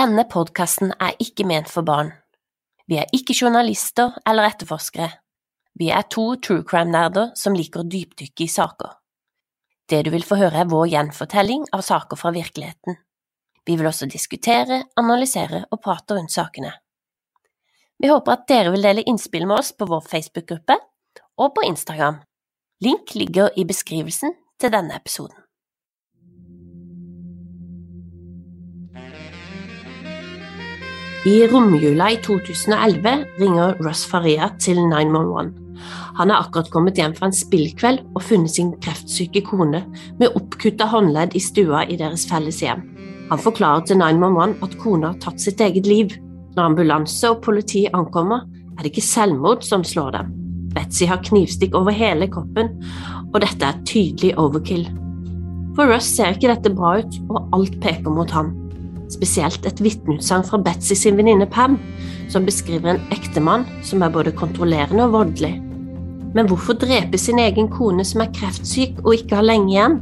Denne podkasten er ikke ment for barn. Vi er ikke journalister eller etterforskere. Vi er to true crime-nerder som liker å dypdykke i saker. Det du vil få høre er vår gjenfortelling av saker fra virkeligheten. Vi vil også diskutere, analysere og prate rundt sakene. Vi håper at dere vil dele innspill med oss på vår Facebook-gruppe og på Instagram. Link ligger i beskrivelsen til denne episoden. I romjula i 2011 ringer Russ Faria til 911. Han er akkurat kommet hjem fra en spillkveld og funnet sin kreftsyke kone med oppkutta håndledd i stua i deres felles hjem. Han forklarer til 911 at kona har tatt sitt eget liv. Når ambulanse og politi ankommer, er det ikke selvmord som slår dem. Betzy har knivstikk over hele kroppen, og dette er tydelig overkill. For Russ ser ikke dette bra ut, og alt peker mot han spesielt et vitneutsagn fra Betzy sin venninne Pam, som beskriver en ektemann som er både kontrollerende og voldelig. Men hvorfor drepe sin egen kone som er kreftsyk og ikke har lenge igjen?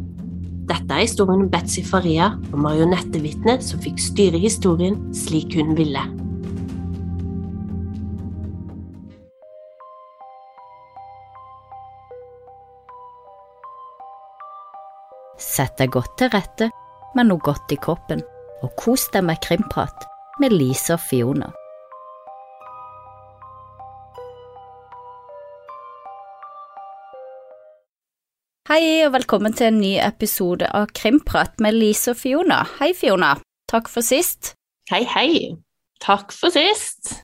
Dette er historien om Betzy Faria og marionettevitnet som fikk styre historien slik hun ville. Sett deg godt til rette med noe godt i kroppen og kos deg med krimprat med Lise og Fiona. Hei og velkommen til en ny episode av Krimprat med Lise og Fiona. Hei, Fiona. Takk for sist. Hei, hei. Takk for sist.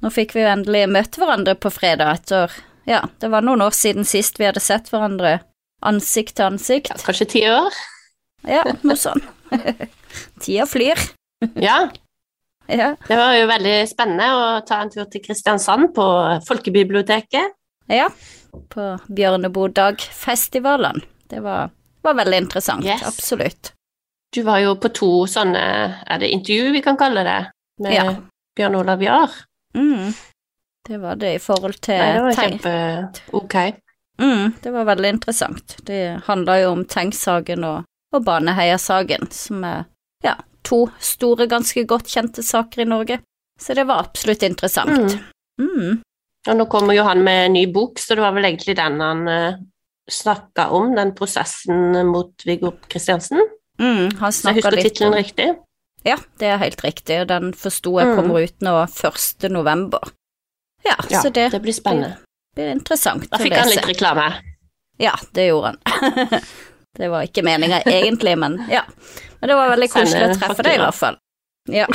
Nå fikk vi jo endelig møte hverandre på fredag etter Ja, det var noen år siden sist vi hadde sett hverandre ansikt til ansikt. Ja, kanskje ti år? Ja, noe sånn. Tida flyr. ja. ja. Det var jo veldig spennende å ta en tur til Kristiansand, på Folkebiblioteket. Ja, på Bjørnebodagfestivalen. Det var, var, veldig interessant, yes. absolutt. Du var jo på to sånne, er det intervju vi kan kalle det, med ja. Bjørn Olav Jahr? Mm. Det var det i forhold til Nei, det var kjempe ok. Mm, det var veldig interessant. Det handla jo om Tengs-saken og og Baneheia-saken, som er ja, to store, ganske godt kjente saker i Norge. Så det var absolutt interessant. Mm. Mm. Og nå kommer jo han med en ny bok, så det var vel egentlig den han uh, eh, snakka om, den prosessen mot Viggo Kristiansen. Mm, han så jeg husker tittelen riktig? Ja, det er helt riktig, og den forsto jeg kommer mm. ut nå 1. november. Ja, ja så det, det blir spennende. Det blir interessant å lese. Da fikk han litt reklame. Ja, det gjorde han. Det var ikke meninga egentlig, men ja. Men det var veldig koselig å treffe deg, i hvert fall. Ja,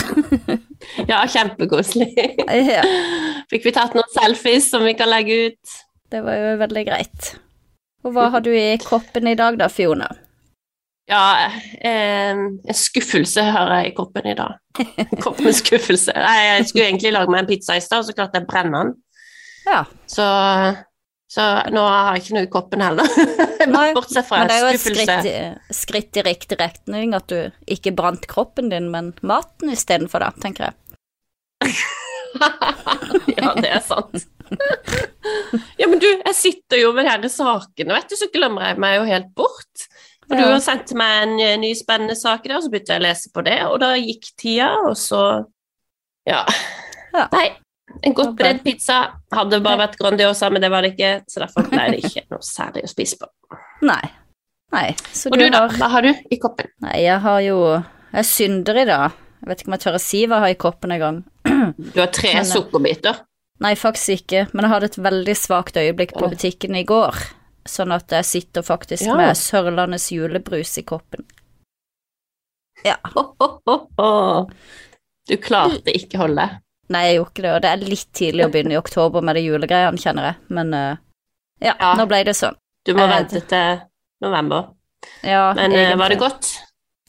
ja kjempekoselig. Ja. Fikk vi tatt noen selfies som vi kan legge ut? Det var jo veldig greit. Og hva har du i kroppen i dag da, Fiona? Ja, eh, en skuffelse har jeg i koppen i dag. Kopp med skuffelse. Nei, jeg skulle egentlig lage meg en pizza i stad, og så klarte jeg å brenne den. Ja. Så så nå har jeg ikke noe i koppen heller. Bortsett fra men det er jo et skritt, skritt, i riktig retning at du ikke brant kroppen din, men maten istedenfor, da, tenker jeg. ja, det er sant. ja, men du, jeg sitter jo med disse sakene, vet du, så glemmer jeg meg jo helt bort. For ja. du har sendt meg en eh, ny spennende sak i dag, så begynte jeg å lese på det, og da gikk tida, og så Ja. ja. Nei, en godt bredd pizza hadde bare vært Grandiosa, men det var det ikke, så derfor ble det ikke noe særlig å spise på. Nei. Nei. Og du, da? Hva har du i koppen? Nei, jeg har jo Jeg synder i dag. Jeg vet ikke om jeg tør å si hva jeg har i koppen engang. Du har tre men, sukkerbiter? Nei, faktisk ikke, men jeg hadde et veldig svakt øyeblikk på butikken i går, sånn at jeg sitter faktisk ja. med Sørlandets julebrus i koppen. Ja. Oh, oh, oh, du klarte ikke holde? Nei, jeg gjorde ikke det, og det er litt tidlig å begynne i oktober med de julegreiene, kjenner jeg, men uh, ja, ja, nå ble det sånn. Du må vente til november. Ja, men egentlig. var det godt?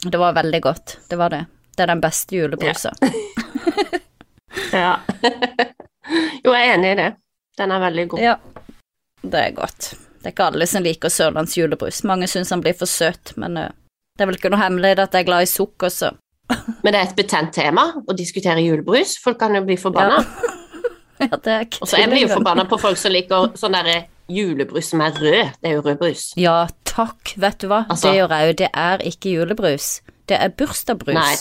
Det var veldig godt, det var det. Det er den beste julebrusa. Ja. ja. jo, jeg er enig i det. Den er veldig god. Ja, det er godt. Det er ikke alle som liker Sørlands julebrus. Mange syns han blir for søt, men uh, det er vel ikke noe hemmelighet at jeg er glad i sukker, så men det er et betent tema å diskutere julebrus. Folk kan jo bli forbanna. Ja. ja, og så er vi jo forbanna på folk som liker sånn derre julebrus som er rød. Det er jo rødbrus. Ja, takk. Vet du hva, altså, det gjør jeg òg. Det er ikke julebrus. Det er bursdagsbrus. Nei.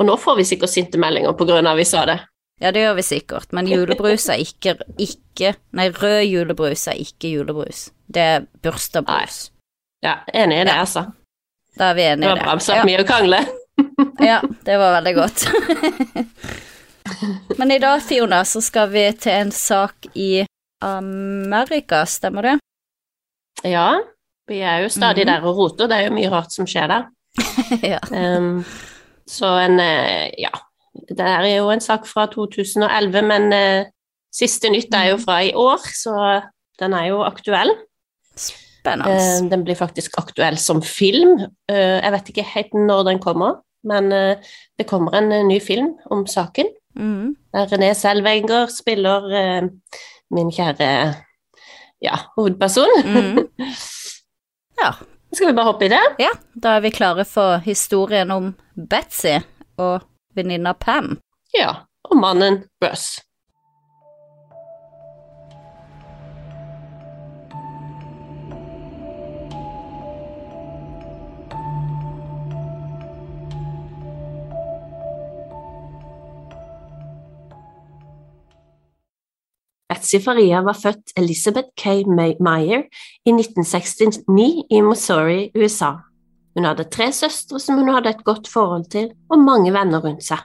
Og nå får vi sikkert sinte meldinger på grunn av vi sa det. Ja, det gjør vi sikkert, men julebrus er ikke, ikke Nei, rød julebrus er ikke julebrus. Det er bursdagsbrus. Ja, enig i det, Ja. altså. Da er vi enige i var det. bramsatt Ja. mye å krangle. Ja, det var veldig godt. Men i dag, Fiona, så skal vi til en sak i Amerika, stemmer det? Ja, vi er jo stadig Mhm. der og roter, det er jo mye rart som skjer der. ja. um, så en eh, Ja, det er jo en sak fra 2011, men uh, siste nytt er jo fra i år, så den er jo aktuell. Spennende. Eh, den blir faktisk aktuell som film. Eh, jeg vet ikke helt når den kommer, men eh, det kommer en ny film om saken. Mm. Der René Selvenger spiller min kjære ja, hovedperson. Mm. Ja. Skal vi bare hoppe i det? ja, da er vi klare for historien om Betzy og venninna Pam. Ja. Og mannen Russ. Betsy Faria var født Elizabeth K. Meyer i 1969 i Missouri, USA. Hun hadde tre søstre som hun hadde et godt forhold til, og mange venner rundt seg.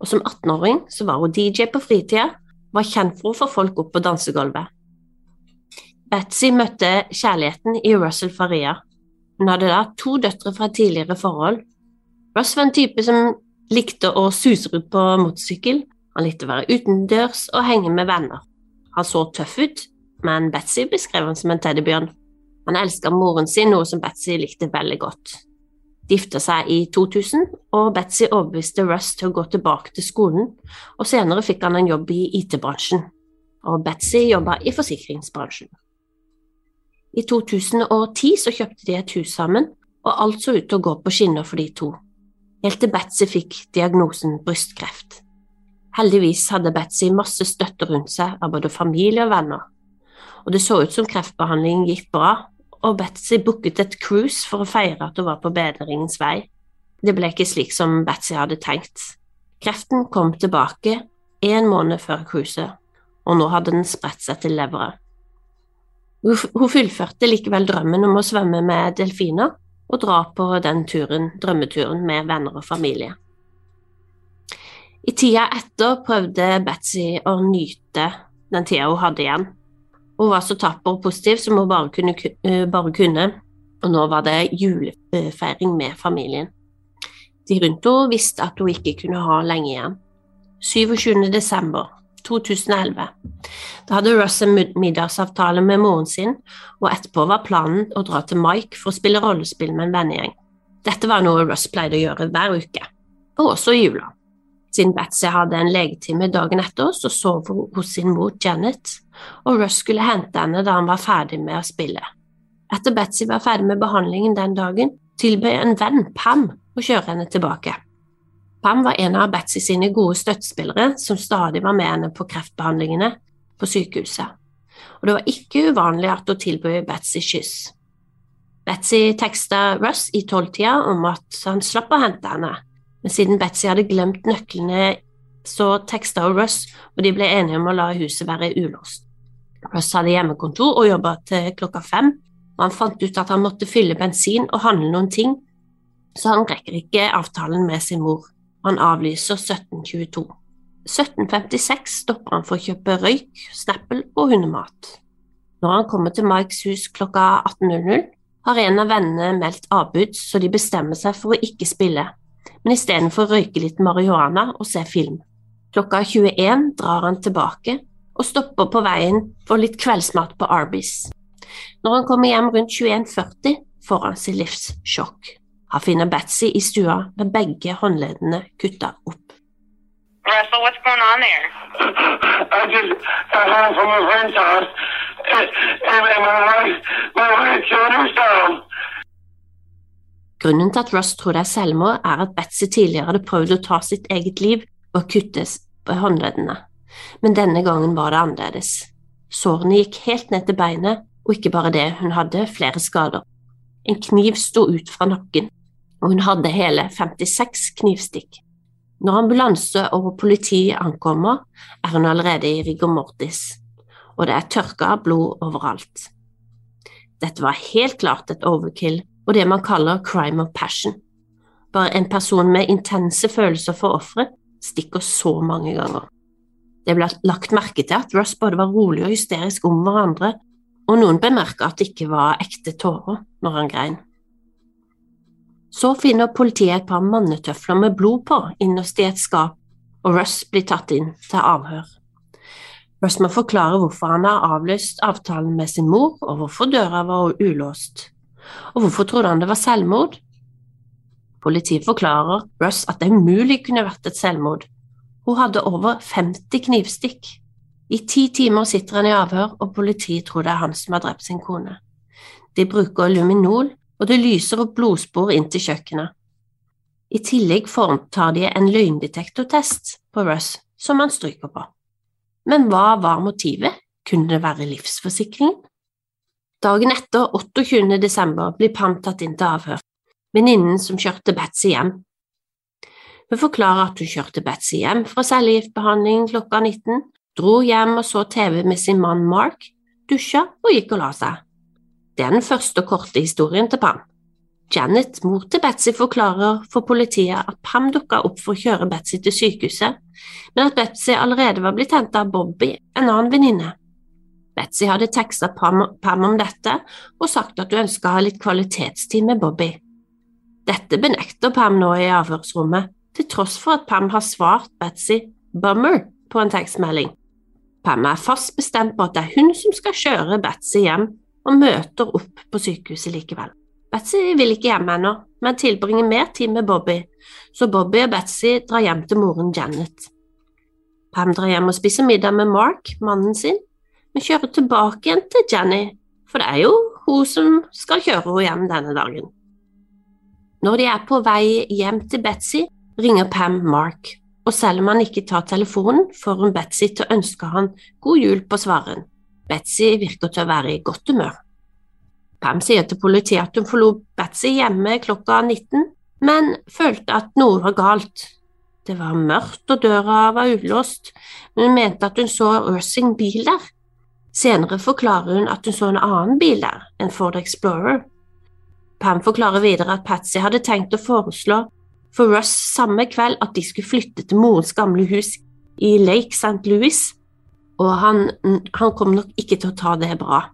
Og som 18-åring så var hun DJ på fritida, var kjent for å få folk opp på dansegulvet. Betsy møtte kjærligheten i Russell Faria. Hun hadde da to døtre fra tidligere forhold. Russ var en type som likte å suse rundt på motorsykkel, han likte å være utendørs og henge med venner. Han så tøff ut, men Betsy beskrev han som en teddybjørn. Han elska moren sin, noe som Betsy likte veldig godt. De gifta seg i 2000, og Betsy overbeviste Russ til å gå tilbake til skolen, og senere fikk han en jobb i IT-bransjen. Og Betsy jobba i forsikringsbransjen. I 2010 så kjøpte de et hus sammen, og alt så ut til å gå på skinner for de to. Helt til Betsy fikk diagnosen brystkreft. Heldigvis hadde Betsy masse støtte rundt seg av både familie og venner, og det så ut som kreftbehandlingen gikk bra, og Betsy booket et cruise for å feire at hun var på bedringens vei. Det ble ikke slik som Betsy hadde tenkt. Kreften kom tilbake en måned før cruiset, og nå hadde den spredt seg til leveret. Hun fullførte likevel drømmen om å svømme med delfiner og dra på den turen, drømmeturen med venner og familie. I tida etter prøvde Betsy å nyte den tida hun hadde igjen. Hun var så tapper og positiv som hun bare kunne, eh, bare kunne, og nå var det julefeiring med familien. De rundt henne visste at hun ikke kunne ha lenge igjen. 27. desember 2011. Da hadde Russ en middagsavtale med moren sin, og etterpå var planen å dra til Mike for å spille rollespill med en vennegjeng. Dette var noe Russ pleide å gjøre hver uke, og også i jula. Siden Betsy hadde en legetime dagen etter, så sov hun hos sin mor Janet, og Russ skulle hente henne da han var ferdig med å spille. Etter Betsy var ferdig med behandlingen den dagen, tilbød en venn, Pam, å kjøre henne tilbake. Pam var en av Betsy sine gode støttespillere som stadig var med henne på kreftbehandlingene på sykehuset, og det var ikke uvanlig at hun tilbød Betsy kyss. Betsy teksta Russ i tolvtida om at han slapp å hente henne, men siden Betsy hadde glemt nøklene, så teksta hun Russ, og de ble enige om å la huset være ulåst. Russ hadde hjemmekontor og jobba til klokka fem, og han fant ut at han måtte fylle bensin og handle noen ting, så han rekker ikke avtalen med sin mor. Han avlyser 1722. 1756 stopper han for å kjøpe røyk, Snapple og hundemat. Når han kommer til Mikes hus klokka 18.00, har en av vennene meldt avbud, så de bestemmer seg for å ikke spille, men istedenfor røyke litt marihuana og se film. Klokka 21 drar han tilbake og stopper på veien for litt kveldsmat på Arby's. Når han kommer hjem rundt 21.40, får han sitt livs sjokk. Han finner Betsy i stua med begge håndleddene kutta opp. Russell, what's going on there? I just got home from a friend's house, and, and my wife, my wife killed herself. Grunnen til at Russ tror det er selvmord, er at Betsy tidligere hadde prøvd å ta sitt eget liv og kuttes på håndleddene, men denne gangen var det annerledes. Sårene gikk helt ned til beinet, og ikke bare det, hun hadde flere skader. En kniv sto ut fra nakken, og hun hadde hele 56 knivstikk. Når ambulanse og politi ankommer, er hun allerede i rigor mortis, og det er tørka blod overalt. Dette var helt klart et overkill og det man kaller crime of passion. Bare en person med intense følelser for offeret stikker så mange ganger. Det ble lagt merke til at Russ både var rolig og hysterisk om hverandre, og noen bemerka at det ikke var ekte tårer når han grein. Så finner politiet et par mannetøfler med blod på innerst i et skap, og Russ blir tatt inn til avhør. Russ må forklare hvorfor han har avlyst avtalen med sin mor, og hvorfor døra var ulåst. Og hvorfor trodde han det var selvmord? Politiet forklarer Russ at det umulig kunne vært et selvmord. Hun hadde over 50 knivstikk. I ti timer sitter han i avhør, og politiet tror det er han som har drept sin kone. De bruker luminol, og det lyser opp blodspor inn til kjøkkenet. I tillegg foretar de en løgndetektortest på Russ, som han stryker på. Men hva var motivet? Kunne det være livsforsikringen? Dagen etter, 28. desember, blir Pam tatt inn til avhør, venninnen som kjørte Betzy hjem. Hun forklarer at hun kjørte Betzy hjem fra cellegiftbehandling klokka 19, dro hjem og så TV med sin mann Mark, dusja og gikk og la seg. Det er den første og korte historien til Pam. Janet, mor til Betzy, forklarer for politiet at Pam dukka opp for å kjøre Betzy til sykehuset, men at Betzy allerede var blitt hentet av Bobby, en annen venninne. Betzy hadde teksta Pam, Pam om dette og sagt at hun ønska å ha litt kvalitetstid med Bobby. Dette benekter Pam nå i avhørsrommet, til tross for at Pam har svart Betzy «bummer» på en tekstmelding. Pam er fast bestemt på at det er hun som skal kjøre Betzy hjem, og møter opp på sykehuset likevel. Betzy vil ikke hjem ennå, men tilbringer mer tid med Bobby, så Bobby og Betzy drar hjem til moren Janet. Pam drar hjem og spiser middag med Mark, mannen sin, men kjører tilbake igjen til Jenny, for det er jo hun som skal kjøre henne hjem denne dagen. Når de er på vei hjem til Betzy, ringer Pam Mark, og selv om han ikke tar telefonen, får hun Betzy til å ønske han god jul på svaren. Betzy virker til å være i godt humør. Pam sier til politiet at hun forlot Betzy hjemme klokka 19, men følte at noe var galt. Det var mørkt og døra var ulåst, men hun mente at hun så Ursing bil der. Senere forklarer hun at hun så en annen bil der, en Ford Explorer. Pam forklarer videre at Patsy hadde tenkt å foreslå for Russ samme kveld at de skulle flytte til morens gamle hus i Lake St. Louis, og han, han kom nok ikke til å ta det bra.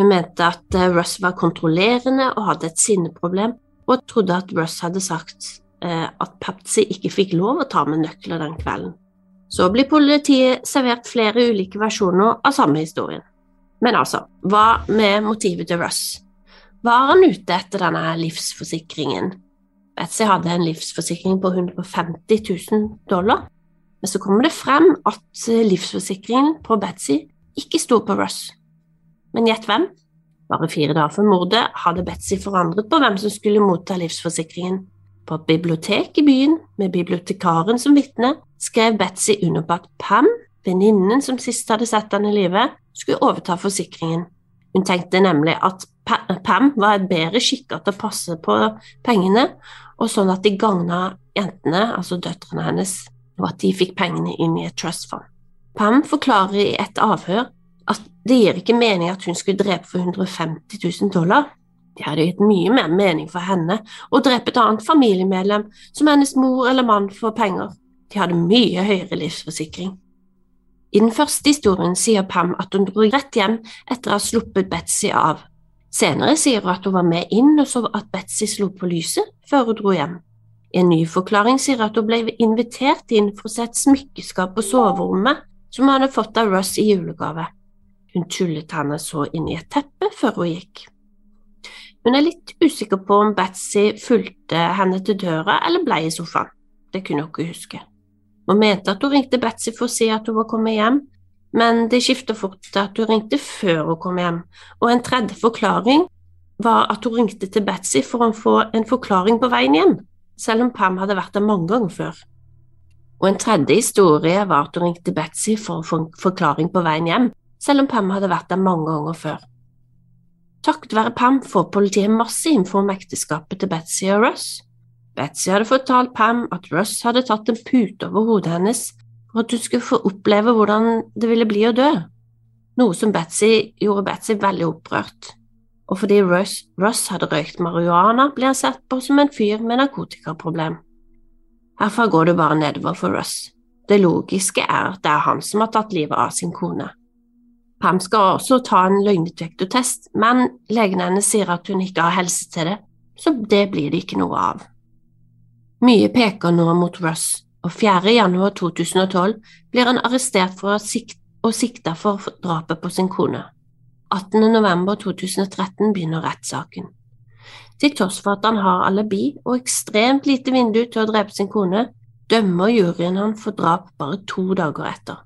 Hun mente at eh, Russ var kontrollerende og hadde et sinneproblem, og trodde at Russ hadde sagt eh, at Patsy ikke fikk lov å ta med nøkler den kvelden. Så blir politiet servert flere ulike versjoner av samme historien. Men altså, hva med motivet til Russ? Var han ute etter denne livsforsikringen? Betsy hadde en livsforsikring på 150 000 dollar, men så kommer det frem at eh, livsforsikringen på Betsy ikke sto på Russ. Men gjett hvem? Bare fire dager før mordet hadde Betsy forandret på hvem som skulle motta livsforsikringen. På et bibliotek i byen, med bibliotekaren som vitne, skrev Betsy under på at Pam, venninnen som sist hadde sett henne i live, skulle overta forsikringen. Hun tenkte nemlig at Pam var bedre skikka til å passe på pengene, og sånn at de gagna jentene, altså døtrene hennes, og at de fikk pengene inn i et trustfond. Pam forklarer i et avhør at det gir ikke mening at hun skulle drepe for 150 000 dollar. Det hadde gitt mye mer mening for henne å drepe et annet familiemedlem, som hennes mor eller mann, for penger. De hadde mye høyere livsforsikring. I den første historien sier Pam at hun dro rett hjem etter å ha sluppet Betzy av. Senere sier hun at hun var med inn og så at Betzy slo på lyset før hun dro hjem. I en ny forklaring sier hun at hun ble invitert inn for å se et smykkeskap på soverommet som hun hadde fått av Russ i julegave. Hun tullet henne så inn i et teppe før hun gikk. Hun er litt usikker på om Betzy fulgte henne til døra eller ble i sofaen. Det kunne hun ikke huske. Hun mente at hun ringte Betzy for å si at hun var kommet hjem, men det skiftet fort til at hun ringte før hun kom hjem, og en tredje forklaring var at hun ringte til Betzy for å få en forklaring på veien hjem, selv om Pam hadde vært der mange ganger før. Og en tredje historie var at hun ringte Betzy for å få en forklaring på veien hjem, selv om Pam hadde vært der mange ganger før. Takket være Pam får politiet masse info om ekteskapet til Betzy og Russ. Betsy hadde fortalt Pam at Russ hadde tatt en pute over hodet hennes for at hun skulle få oppleve hvordan det ville bli å dø, noe som Betsy gjorde Betsy veldig opprørt. Og fordi Russ, Russ hadde røykt marihuana, ble han sett på som en fyr med narkotikaproblem. Herfra går det bare nedover for Russ. Det logiske er at det er han som har tatt livet av sin kone. Pam skal også ta en løgndetektortest, men legen hennes sier at hun ikke har helse til det, så det blir det ikke noe av. Mye peker nå mot Russ, og 4. januar 2012 blir han arrestert for sikt og sikta for drapet på sin kone. 18. november 2013 begynner rettssaken. Til tross for at han har alibi og ekstremt lite vindu til å drepe sin kone, dømmer juryen han for drap bare to dager etter.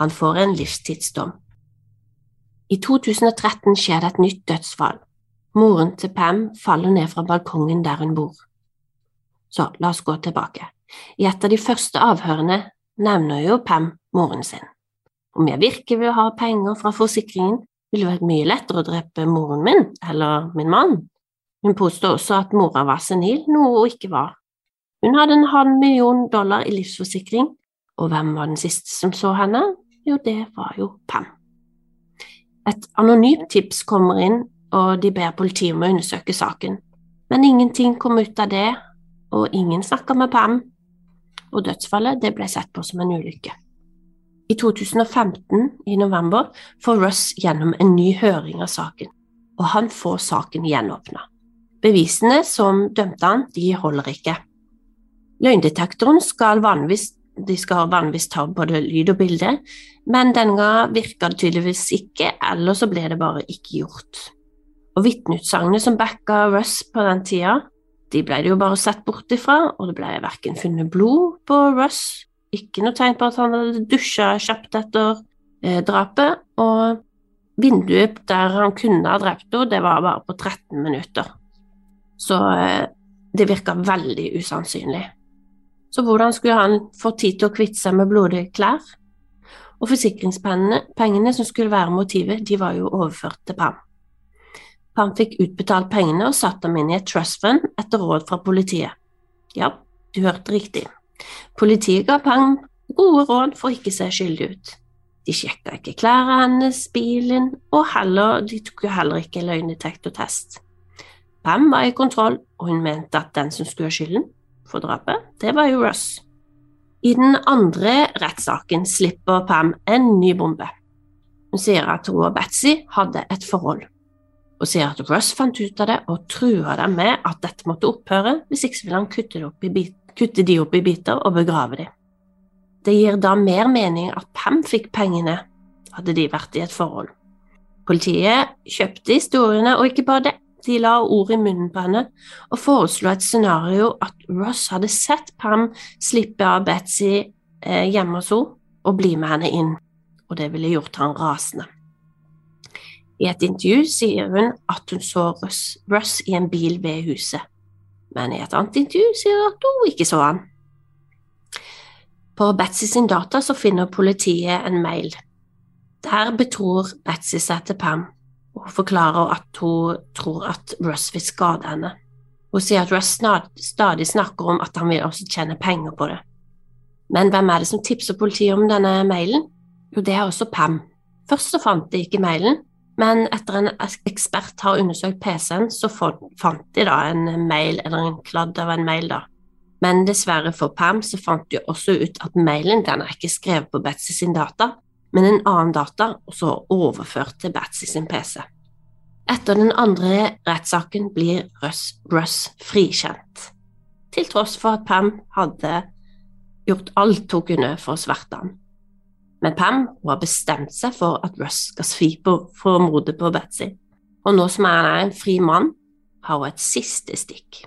Han får en livstidsdom. I 2013 skjer det et nytt dødsfall. Moren til Pam faller ned fra balkongen der hun bor. Så la oss gå tilbake. I et av de første avhørene nevner jo Pam moren sin. Om jeg virkelig vil ha penger fra forsikringen, ville det vært mye lettere å drepe moren min eller min mann. Hun påstod også at mora var senil, noe hun ikke var. Hun hadde en halv million dollar i livsforsikring, og hvem var den siste som så henne? Jo, det var jo Pam. Et anonymt tips kommer inn, og de ber politiet om å undersøke saken, men ingenting kom ut av det, og ingen snakka med Pam, og dødsfallet ble sett på som en ulykke. I 2015, i november, får Russ gjennom en ny høring av saken, og han får saken gjenåpna. Bevisene som dømte han, de holder ikke. Løgndetektoren skal vanligvis, de skal vanligvis ta både lyd og bilde, men denne gangen virka det tydeligvis ikke, eller så ble det bare ikke gjort. Og vitneutsagnene som backa Russ på den tida, de ble det jo bare sett bort ifra, og det ble verken funnet blod på Russ, ikke noe tegn på at han hadde dusja kjapt etter eh, drapet, og vinduet der han kunne ha drept henne, det var bare på 13 minutter. Så eh, det virka veldig usannsynlig. Så hvordan skulle han få tid til å kvitte seg med blodige klær? Og forsikringspengene som skulle være motivet, de var jo overført til Pam. Han fikk utbetalt pengene og satt dem inn i et trust fund etter råd fra politiet. Ja, du hørte riktig. Politiet ga Pam gode råd for å ikke se skyldig ut. De sjekka ikke klærne hennes, bilen, og heller, de tok jo heller ikke løgndetektortest. Pam var i kontroll, og hun mente at den som skulle ha skylden for drapet, det var jo Russ. I den andre rettssaken slipper Pam en ny bombe. Hun sier at hun og Betzy hadde et forhold og sier at Russ fant ut av det og trua dem med at dette måtte opphøre, hvis ikke ville han kutte, bit, kutte, de opp i biter og begrave dem. Det gir da mer mening at Pam fikk pengene, hadde de vært i et forhold. Politiet kjøpte historiene, og ikke bare det, de la ord i munnen på henne og foreslo et scenario at Russ hadde sett Pam slippe av Betzy eh, hjemme hos henne og bli med henne inn, og det ville gjort han rasende. I et intervju sier hun at hun så Russ, Russ i en bil ved huset, men i et annet intervju sier hun at hun ikke så han. På Betsy sin data så finner politiet en mail. Der betror Betsy seg til Pam og forklarer at hun tror at Russ vil skade henne. Hun sier at Russ stadig snakker om at han vil også tjene penger på det. Men hvem er det som tipser politiet om denne mailen? Jo, det er også Pam. Først så fant de ikke mailen, men etter en ekspert har undersøkt PC-en, så fant de da en mail, eller en kladd av en mail, da. Men dessverre for Pam så fant de også ut at mailen den er ikke skrevet på Betsy sin data, men en annen data, og så overført til Betsy sin PC. Etter den andre rettssaken blir Russ, Russ frikjent, til tross for at Pam hadde gjort alt hun kunne for å sverte ham. Men Pam hun har bestemt seg for at Russ skal svi på for mordet på Betzy, og nå som han er en fri mann, har hun et siste stikk.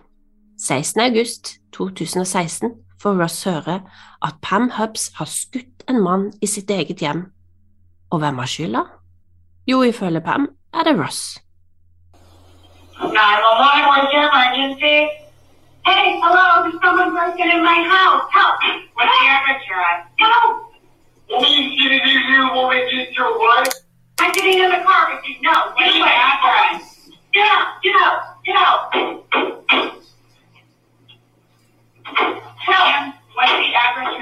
16. august 2016 får Russ høre at Pam Hubs har skutt en mann i sitt eget hjem. Og hvem har skylda? Jo, ifølge Pam er det Russ. 911, what's your emergency? Hey, hello, there's someone breaking in my house. Help! What's the address? Help! I'm sitting in the car. No, get out, get out, get out. Help. What's the address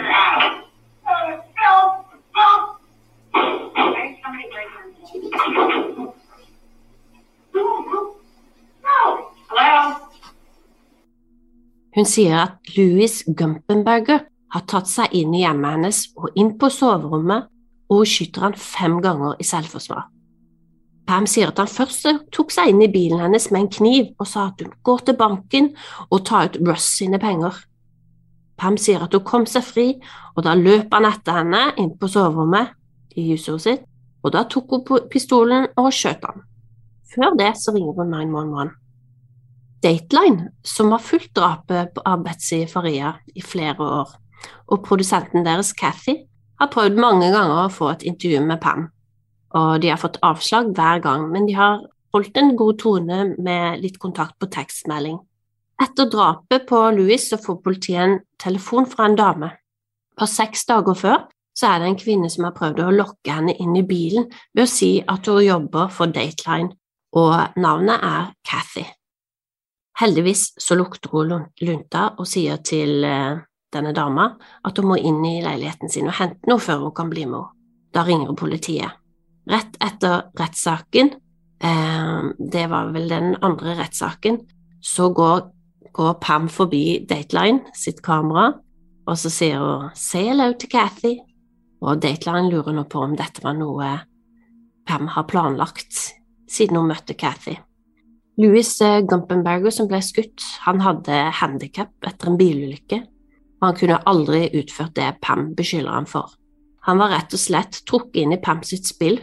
help, help. Hun sier at Louis Gumpenberger har tatt seg inn i hjemmet hennes og inn på soverommet, og hun skyter han fem ganger i selvforsvar. Pam sier at han først tok seg inn i bilen hennes med en kniv og sa at hun går til banken og tar ut Russ sine penger. Pam sier at hun kom seg fri, og da løp han etter henne inn på soverommet i huset sitt, og da tok hun pistolen og skjøt han. Før det så ringer hun 911. Dateline, som har fulgt drapet av Betzy Faria i flere år, og produsenten deres, Cathy, har prøvd mange ganger å få et intervju med Pam, og de har fått avslag hver gang, men de har holdt en god tone med litt kontakt på tekstmelding. Etter drapet på Louis så får politiet en telefon fra en dame. På seks dager før så er det en kvinne som har prøvd å lokke henne inn i bilen ved å si at hun jobber for Dateline, og navnet er Cathy. Heldigvis så lukter hun lunta og sier til eh, denne dama at hun må inn i leiligheten sin og hente noe før hun kan bli med henne. Da ringer hun politiet. Rett etter rettssaken, eh, det var vel den andre rettssaken, så går går Pam forbi Dateline sitt kamera, og så sier hun 'say hello to Cathy', og Dateline lurer nå på om dette var noe Pam har planlagt siden hun møtte Cathy. Louis eh, Gumpenberger som ble skutt, han hadde handikap etter en bilulykke, og han kunne aldri utført det Pam beskylder ham for. Han var rett og slett trukket inn i Pam sitt spill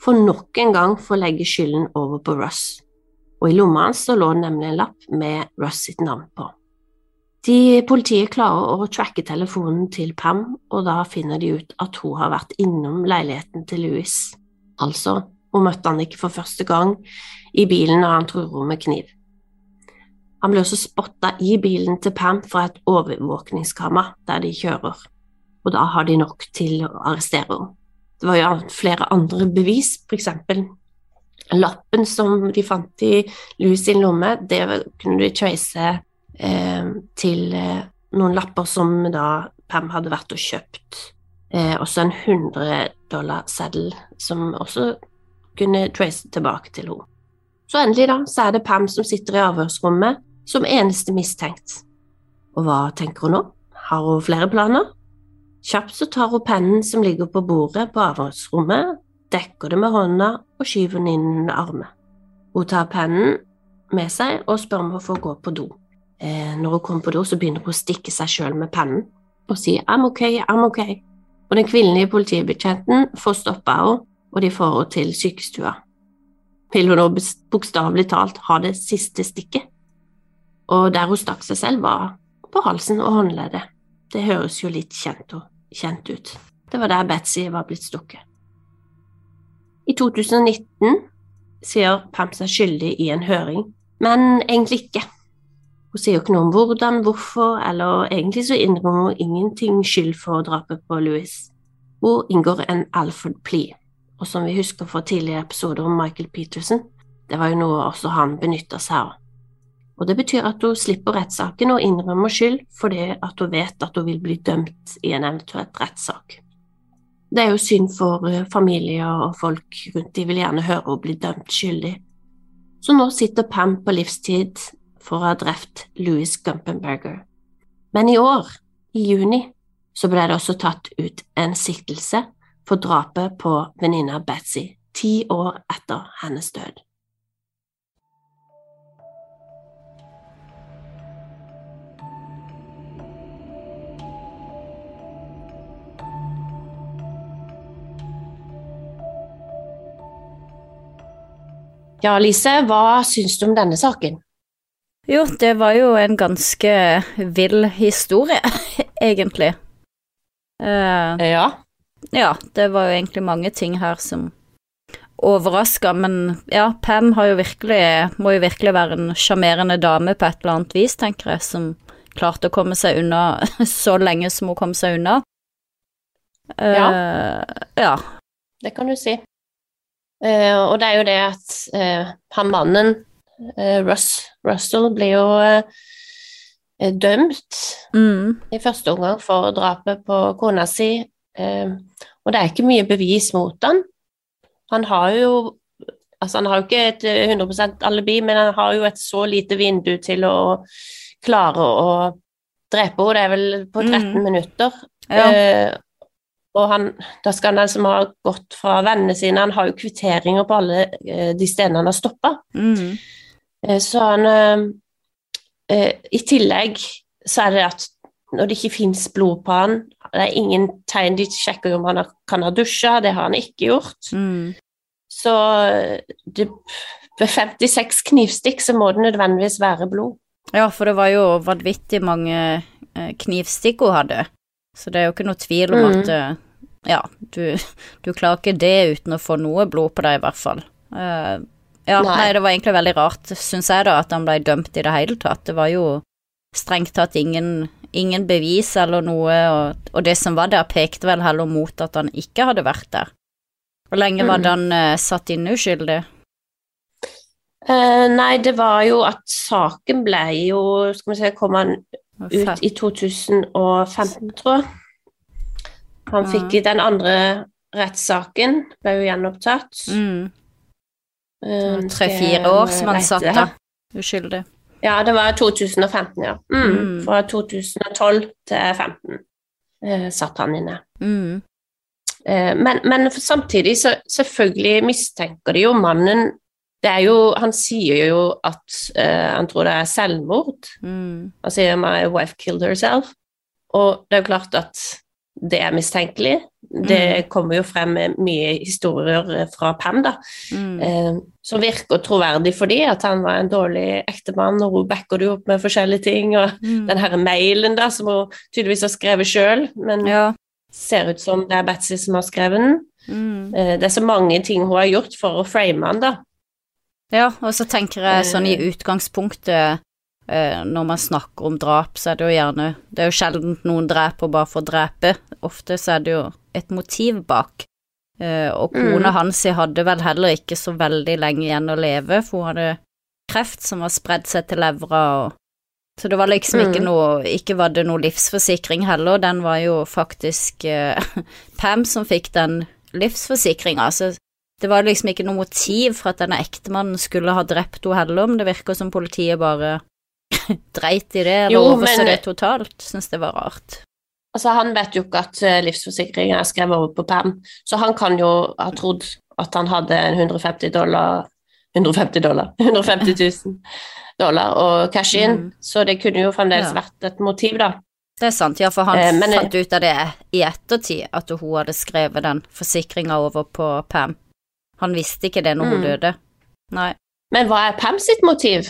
for nok en gang for å legge skylden over på Russ og i lomma hans lå det nemlig en lapp med Russ sitt navn på. De Politiet klarer å tracke telefonen til Pam, og da finner de ut at hun har vært innom leiligheten til Louis. Altså, hun møtte han ikke for første gang i bilen når han truer med kniv. Han ble også spotta i bilen til Pam fra et overvåkningskamera der de kjører, og da har de nok til å arrestere henne. Det var jo flere andre bevis, for eksempel lappen som de fant i Louis sin lomme, det kunne de trace eh, til eh, noen lapper som da Pam hadde vært og kjøpt. Eh, også en 100 dollar-seddel som også kunne trace tilbake til henne. Så endelig, da, så er det Pam som sitter i avhørsrommet som eneste mistenkt. Og hva tenker hun nå? Har hun flere planer? Kjapt så tar hun pennen som ligger på bordet på avhørsrommet, dekker det med hånda og skyver den inn under armen. Hun tar pennen med seg og spør om hun får gå på do. Eh, når hun kommer på do, så begynner hun å stikke seg sjøl med pennen og sier I'm ok, I'm ok. Og den kvinnelige politibetjenten får stoppa henne, og de får henne til sykestua. Vil hun nå bokstavelig talt ha det siste stikket? Og der hun stakk seg selv, var på halsen og håndleddet. Det høres jo litt kjent, kjent ut. Det var der Betzy var blitt stukket. I 2019 sier Pam seg skyldig i en høring, men egentlig ikke. Hun sier jo ikke noe om hvordan, hvorfor, eller egentlig så innrømmer hun ingenting skyld for drapet på Louis. Hun inngår en Alfred plea, og som vi husker fra tidligere episoder om Michael Peterson, det var jo noe også han benytta seg av. Og det betyr at hun slipper rettssaken og innrømmer skyld fordi at hun vet at hun vil bli dømt i en eventuell rettssak. Det er jo synd for eh, familier og folk rundt, de vil gjerne høre hun bli dømt skyldig. Så nå sitter Pam på livstid for å ha drept Louis Gumpenberger. Men i år, i juni, så ble det også tatt ut en siktelse for drapet på venninna Betzy, ti år etter hennes død. Ja, Lise, hva syns du om denne saken? Jo, det var jo en ganske vill historie, egentlig. Uh, ja. Ja, det var jo egentlig mange ting her som overraska, men ja, Pam har jo virkelig, må jo virkelig være en sjarmerende dame på et eller annet vis, tenker jeg, som klarte å komme seg unna så lenge som hun kom seg unna. Uh, ja. ja. Det kan du si. Uh, og det er jo det at uh, han mannen, uh, Russ, Russell, blir jo dømt mm. i første omgang for drapet på kona si, og det er ikke mye bevis mot han. Han har jo Altså, han har jo ikke et 100 alibi, men han har jo et så lite vindu til å klare å drepe henne. Det er vel på 13 Mm. minutter. Ja. Eh, og han, da skal han som ha gått fra vennene sine. Han har jo kvitteringer på alle eh, de stedene han har stoppa. Mm. Eh, Så han eh, I tillegg så er det at når det ikke fins blod på han, det er ingen tegn De sjekker om han kan ha dusja, det har han ikke gjort. Mm. Så det, ved 56 knivstikk så må det nødvendigvis være blod. Ja, for det var jo vanvittig mange knivstikk hun hadde, så det er jo ikke noe tvil om Mm. at eh, ja, du, du klarer ikke det uten å få noe blod på deg, i hvert fall. Uh, ja, nei. Nei. det var egentlig veldig rart, syns jeg, da, at han ble dømt i det hele tatt. Det var jo strengt tatt ingen, ingen bevis eller noe, og, og det som var der, pekte vel heller mot at han ikke hadde vært der. Hvor lenge var Mm. det han uh, satt inne uskyldig? Uh, nei, det var jo at saken ble jo Skal vi se, kom han ut i 2015, tror jeg. Han fikk i den andre rettssaken, ble jo gjenopptatt. Mm. Eh, Tre-fire år som han satt da, uskyldig. Ja, det var 2015, ja. Mm. Mm. Fra 2012 til 2015 eh, satt han inne. Mm. Eh, men, men samtidig så selvfølgelig mistenker de jo mannen jo, Han sier jo at uh, han tror det er selvmord. Mm. Han sier 'my wife killed herself'. Og det er jo klart at det er mistenkelig. Det kommer jo frem mye historier fra Pam, da, Mm. eh, som virker troverdig for de, at han var en dårlig ektemann, og hun backer det opp med forskjellige ting. Og Mm. den her mailen da, som hun tydeligvis har skrevet sjøl, men Ja. ser ut som det er Betzy som har skrevet den. Mm. Eh, Det er så mange ting hun har gjort for å frame han, da. Ja, og så tenker jeg sånn i Eh. utgangspunktet eh, når man snakker om drap, så er det jo gjerne Det er jo sjelden noen dreper bare for å drepe. Ofte så er det jo et motiv bak. Eh, og kona Mm. hans hadde vel heller ikke så veldig lenge igjen å leve, for hun hadde kreft som var spredd seg til levra og Så det var liksom ikke Mm. noe Ikke var det noe livsforsikring heller, den var jo faktisk eh, Pam som fikk den livsforsikringa, så det var liksom ikke noe motiv for at denne ektemannen skulle ha drept henne heller, men det virker som politiet bare dreit i det, eller overså det totalt. Syns det var rart. Altså, Han vet jo ikke at eh, livsforsikringen er skrevet over på Pam, så han kan jo ha trodd at han hadde 150 dollar 150 dollar 150 000 dollar å cash in, Mm. så det kunne jo fremdeles Ja. vært et motiv, da. Det er sant, ja, for han Eh, men- fant ut av det i ettertid, at hun hadde skrevet den forsikringa over på Pam. Han visste ikke det når hun Mm. døde. Nei. Men hva er Pam sitt motiv?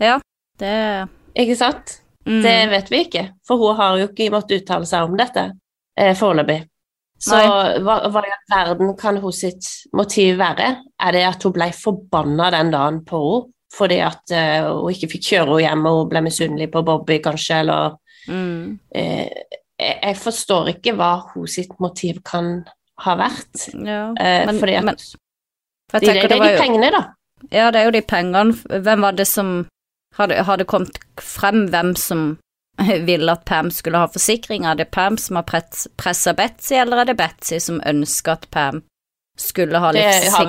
Ja, det Ikke sant? mm. Det vet vi ikke, for hun har jo ikke måttet uttale seg om dette eh, foreløpig. Så hva, hva i verden kan hun sitt motiv være? Er det at hun ble forbanna den dagen på henne fordi at eh, hun ikke fikk kjøre henne hjem og hun ble misunnelig på Bobby, kanskje, eller mm. eh, jeg, jeg forstår ikke hva hun sitt motiv kan ha vært. Ja, Eh, men, fordi at men det, det det er var de jo pengene, da. Ja, det er jo de pengene. Hvem var det som Hadde, hadde kommet frem hvem som ville at Pam skulle ha forsikring? Er det Pam som har pressa Betzy, eller er det Betzy som ønsker at Pam skulle ha Det har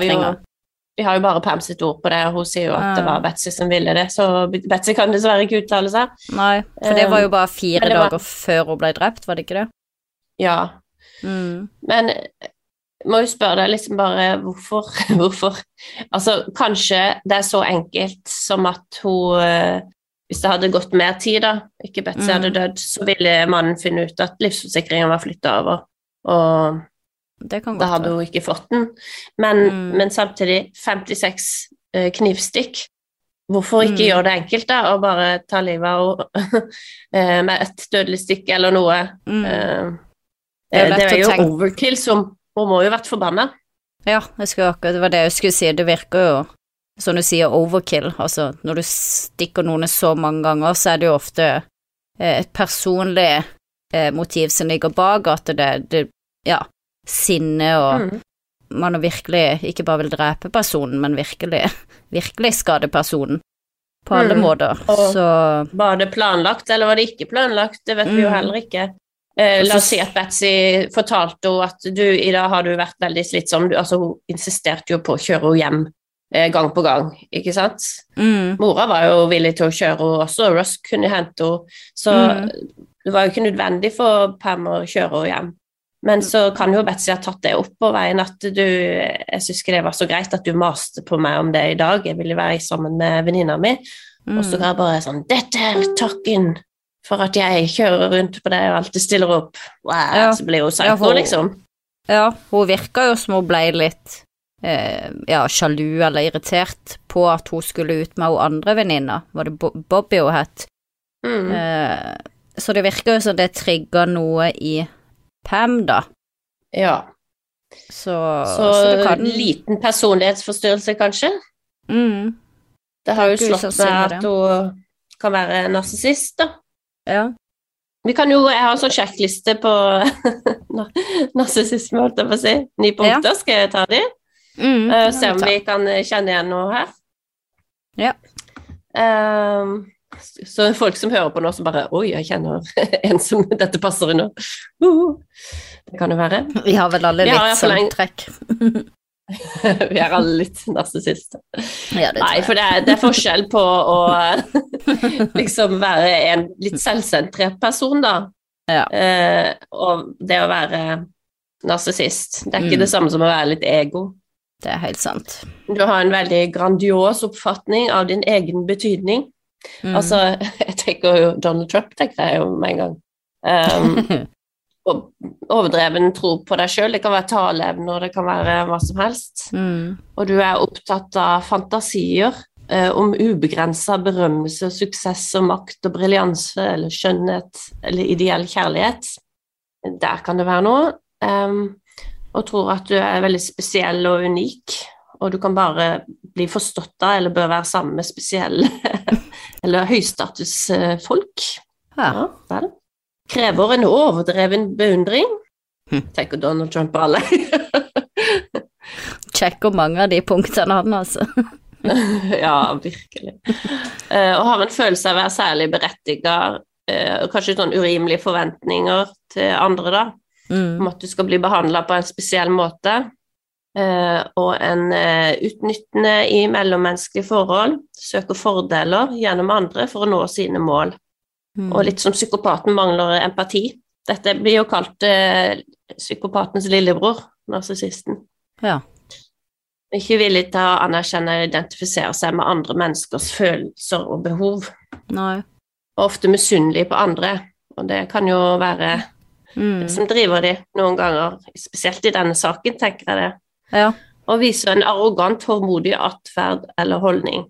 vi har jo bare Pam sitt ord på det, og hun sier jo at det Ah. var Betzy som ville det, så Betzy kan dessverre ikke uttale seg. Nei, for det var jo bare fire var- dager før hun ble drept, var det ikke det? Ja, Mm. Men må jo spørre deg liksom bare hvorfor, hvorfor Altså, kanskje det er så enkelt som at hun eh, Hvis det hadde gått mer tid, da, ikke Betzy Mm. hadde dødd, så ville mannen finne ut at livsforsikringen var flytta over, og Det kan da hadde hun ikke fått den. Men, Mm. men samtidig 56 eh, knivstikk. Hvorfor ikke Mm. gjøre det enkelt, da, og bare ta livet av henne med et dødelig stikk eller noe? Mm. Eh, Det er jo det er jo tenke- overkill, som hun må jo vært forbanna. Ja, jeg skulle akkurat, det var det jeg skulle si. Det virker jo som du sier overkill. Altså, når du stikker noen så mange ganger, så er det jo ofte eh, et personlig eh, motiv som ligger bak, at det, det ja, sinne og Mm. man virkelig ikke bare vil drepe personen, men virkelig, virkelig skade personen. På alle Mm. måter. Og- Så Var det planlagt, eller var det ikke planlagt? Det vet vi jo Mm. heller ikke. Eh, la oss si at Betzy fortalte henne at du, i dag har du vært veldig slitsom. Du, altså, hun insisterte jo på å kjøre henne hjem eh, gang på gang, ikke sant? Mm. Mora var jo villig til å kjøre henne også, Russ kunne hente henne, så Mm. det var jo ikke nødvendig for Pam å kjøre henne hjem. Men så kan jo Betzy ha tatt det opp på veien at du Jeg syns ikke det var så greit at du maste på meg om det i dag, jeg ville være sammen med venninna mi. Og så Mm. var jeg bare sånn Dette er takken for at jeg kjører rundt på det og alltid stiller opp. Wow, Ja. Så blir hun Ja, psycho, liksom. Ja, hun virka jo som hun ble litt eh, ja, sjalu eller irritert på at hun skulle ut med hun andre venninna, var det Bo Bobby hun het. Mm. Eh, så det virker jo som det trigga noe i Pam, da. Ja. Så, Så, så det kan liten personlighetsforstyrrelse, kanskje. mm, Det har jo slått meg at hun kan være narsissist, da. Ja. Vi kan jo, Jeg har en sånn sjekkliste på na- narsissisme, holdt jeg på å si. Ni punkter. Skal jeg ta de? Mm, uh, se om vi kan eh, kjenne igjen noe her. Ja. Ehm, så folk som hører på nå, som bare Oi, jeg kjenner en som dette passer under. Uh, det kan jo være. Vi har vel alle litt sånn trekk. Vi er alle litt narsissister. Ja, Nei, for det er, det er forskjell på å liksom være en litt selvsentrert person, da, Ja. eh, og det å være narsissist. Det er ikke Mm. det samme som å være litt ego. Det er helt sant. Du har en veldig grandios oppfatning av din egen betydning. Mm. Altså, jeg tenker jo Donald Trump, tenker jeg jo med en gang. Um, overdreven tro på deg sjøl. Det kan være taleevner, det kan være hva som helst. mm. Og du er opptatt av fantasier eh, om ubegrensa berømmelse, suksess og makt og briljanse eller skjønnhet eller ideell kjærlighet. Der kan det være noe. Um, og tror at du er veldig spesiell og unik, og du kan bare bli forstått av eller bør være sammen med spesielle eller høystatusfolk. Ja. Ja. Krever en overdreven beundring. Hm. Tenker Donald Trump på alle. Sjekker mange av de punktene han, altså. ja, virkelig. Eh, og har en følelse av å være særlig berettiga, eh, og kanskje sånn urimelige forventninger til andre, da, Mm. om at du skal bli behandla på en spesiell måte. Uh, og en utnyttende i mellommenneskelige forhold, søker fordeler gjennom andre for å nå sine mål. Mm. Og litt som psykopaten mangler empati. Dette blir jo kalt eh, psykopatens lillebror, narsissisten. Ja. Ikke villig til å anerkjenne og identifisere seg med andre menneskers følelser og behov. Nei. Og ofte misunnelig på andre, og det kan jo være Mm. det som driver de noen ganger, spesielt i denne saken, tenker jeg det. Ja. Og viser en arrogant, hårmodig atferd eller holdning.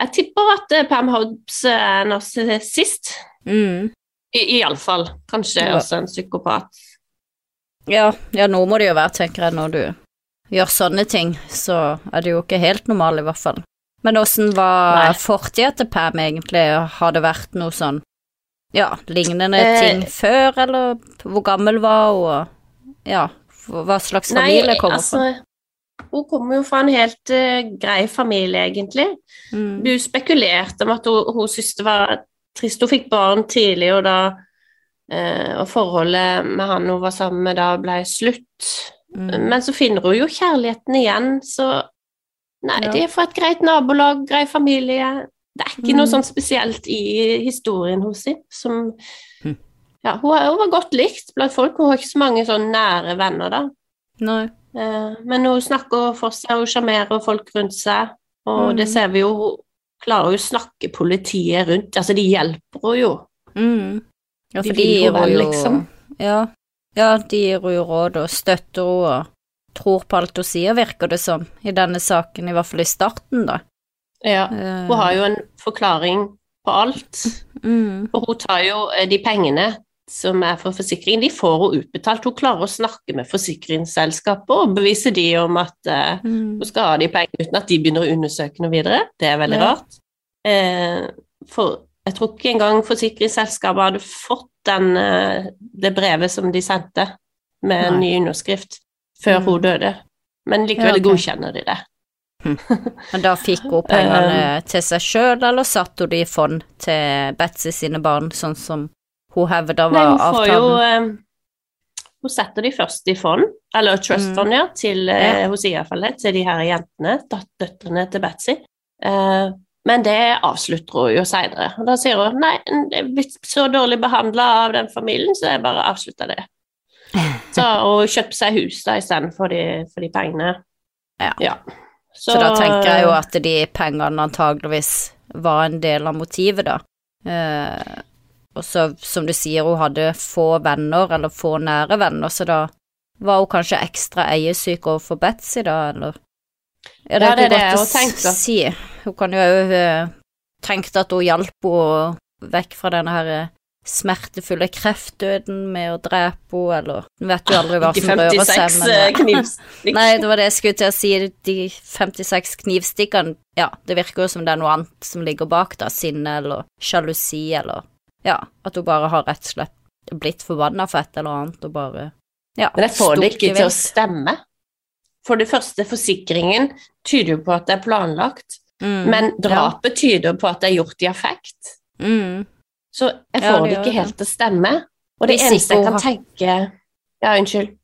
Jeg tipper at eh, Pam Hobbes er narsissist. Mm. I- Iallfall. Kanskje Ja. også en psykopat. Ja, ja, noe må det jo være, tenker jeg, når du gjør sånne ting, så er det jo ikke helt normal, i hvert fall. Men åssen var fortida til Pam egentlig? Har det vært noe sånn, ja, lignende Eh, ting før, eller hvor gammel var hun, og ja, hva slags familie kommer altså, fra? Hun kommer jo fra en helt uh, grei familie, egentlig. Mm. Du spekulerte om at hun, hun syntes det var trist. Hun fikk barn tidlig, og da uh, Og forholdet med han hun var sammen med da, ble slutt. Mm. Men så finner hun jo kjærligheten igjen, så Nei, Ja. de er fra et greit nabolag, grei familie. Det er ikke noe Mm. sånn spesielt i historien hos henne som Mm. Ja, hun, hun var godt likt blant folk. Hun har ikke så mange sånn nære venner, da. Nei. Eh, Men hun snakker for seg, hun sjarmerer folk rundt seg, og Mm. det ser vi jo. Hun klarer jo å snakke politiet rundt. Altså, de hjelper henne jo. Mm. Ja, for de, de gir henne jo liksom. ja. ja, de gir henne råd og støtter henne og tror på alt hun sier, virker det som, i denne saken, i hvert fall i starten, da. Ja. Eh, Hun har jo en forklaring på alt. mm. Og hun tar jo eh, de pengene som er for forsikring, de får hun utbetalt. Hun klarer å snakke med forsikringsselskapet og bevise de om at eh, Mm. hun skal ha de pengene uten at de begynner å undersøke noe videre. Det er veldig Ja. rart. Eh, for jeg tror ikke engang forsikringsselskapet hadde fått den, eh, det brevet som de sendte med en Nei. ny underskrift før Mm. hun døde. Men likevel Ja, okay. godkjenner de det. Men da fikk hun pengene til seg sjøl, eller satte hun det i fond til Betsy sine barn, sånn som hun hevda Nei, hun får avtalen? Jo, Hun setter de først i fond, eller trust Mm. fund, ja, til, ja. hun sier iallfall til de her jentene, døtrene til Betzy. Eh, men det avslutter hun jo senere. Og da sier hun nei, jeg er blitt så dårlig behandla av den familien, så jeg bare avslutta det. Så hun kjøpte seg hus da istedenfor de, for de pengene. Ja. Så, da tenker jeg jo at de pengene antageligvis var en del av motivet, da. Eh, og så, som du sier, hun hadde få venner, eller få nære venner, så da var hun kanskje ekstra eiesyk overfor Betzy, da, eller Ja, det Ja, er det er ikke det godt å tenker. si. Hun kan jo òg uh, tenkt at hun hjalp henne vekk fra denne her eh, smertefulle kreftdøden med å drepe henne, eller Hun vet jo aldri hva Ikke som rører seg, 56 men eh, knivstikk. Nei, det var det jeg skulle til å si. De 56 knivstikkene, ja, det virker jo som det er noe annet som ligger bak, da. Sinne eller sjalusi eller Ja, at hun bare har rett og slett blitt forbanna for et eller annet og bare Ja, Men jeg får det ikke til å stemme. For det første, forsikringen tyder jo på at det er planlagt, Mm, men drapet tyder på at det er gjort i affekt. Mm, Så jeg Ja, får det det ikke det. helt til å stemme. Og det Hvis eneste jeg kan kan tenke Ja, unnskyld.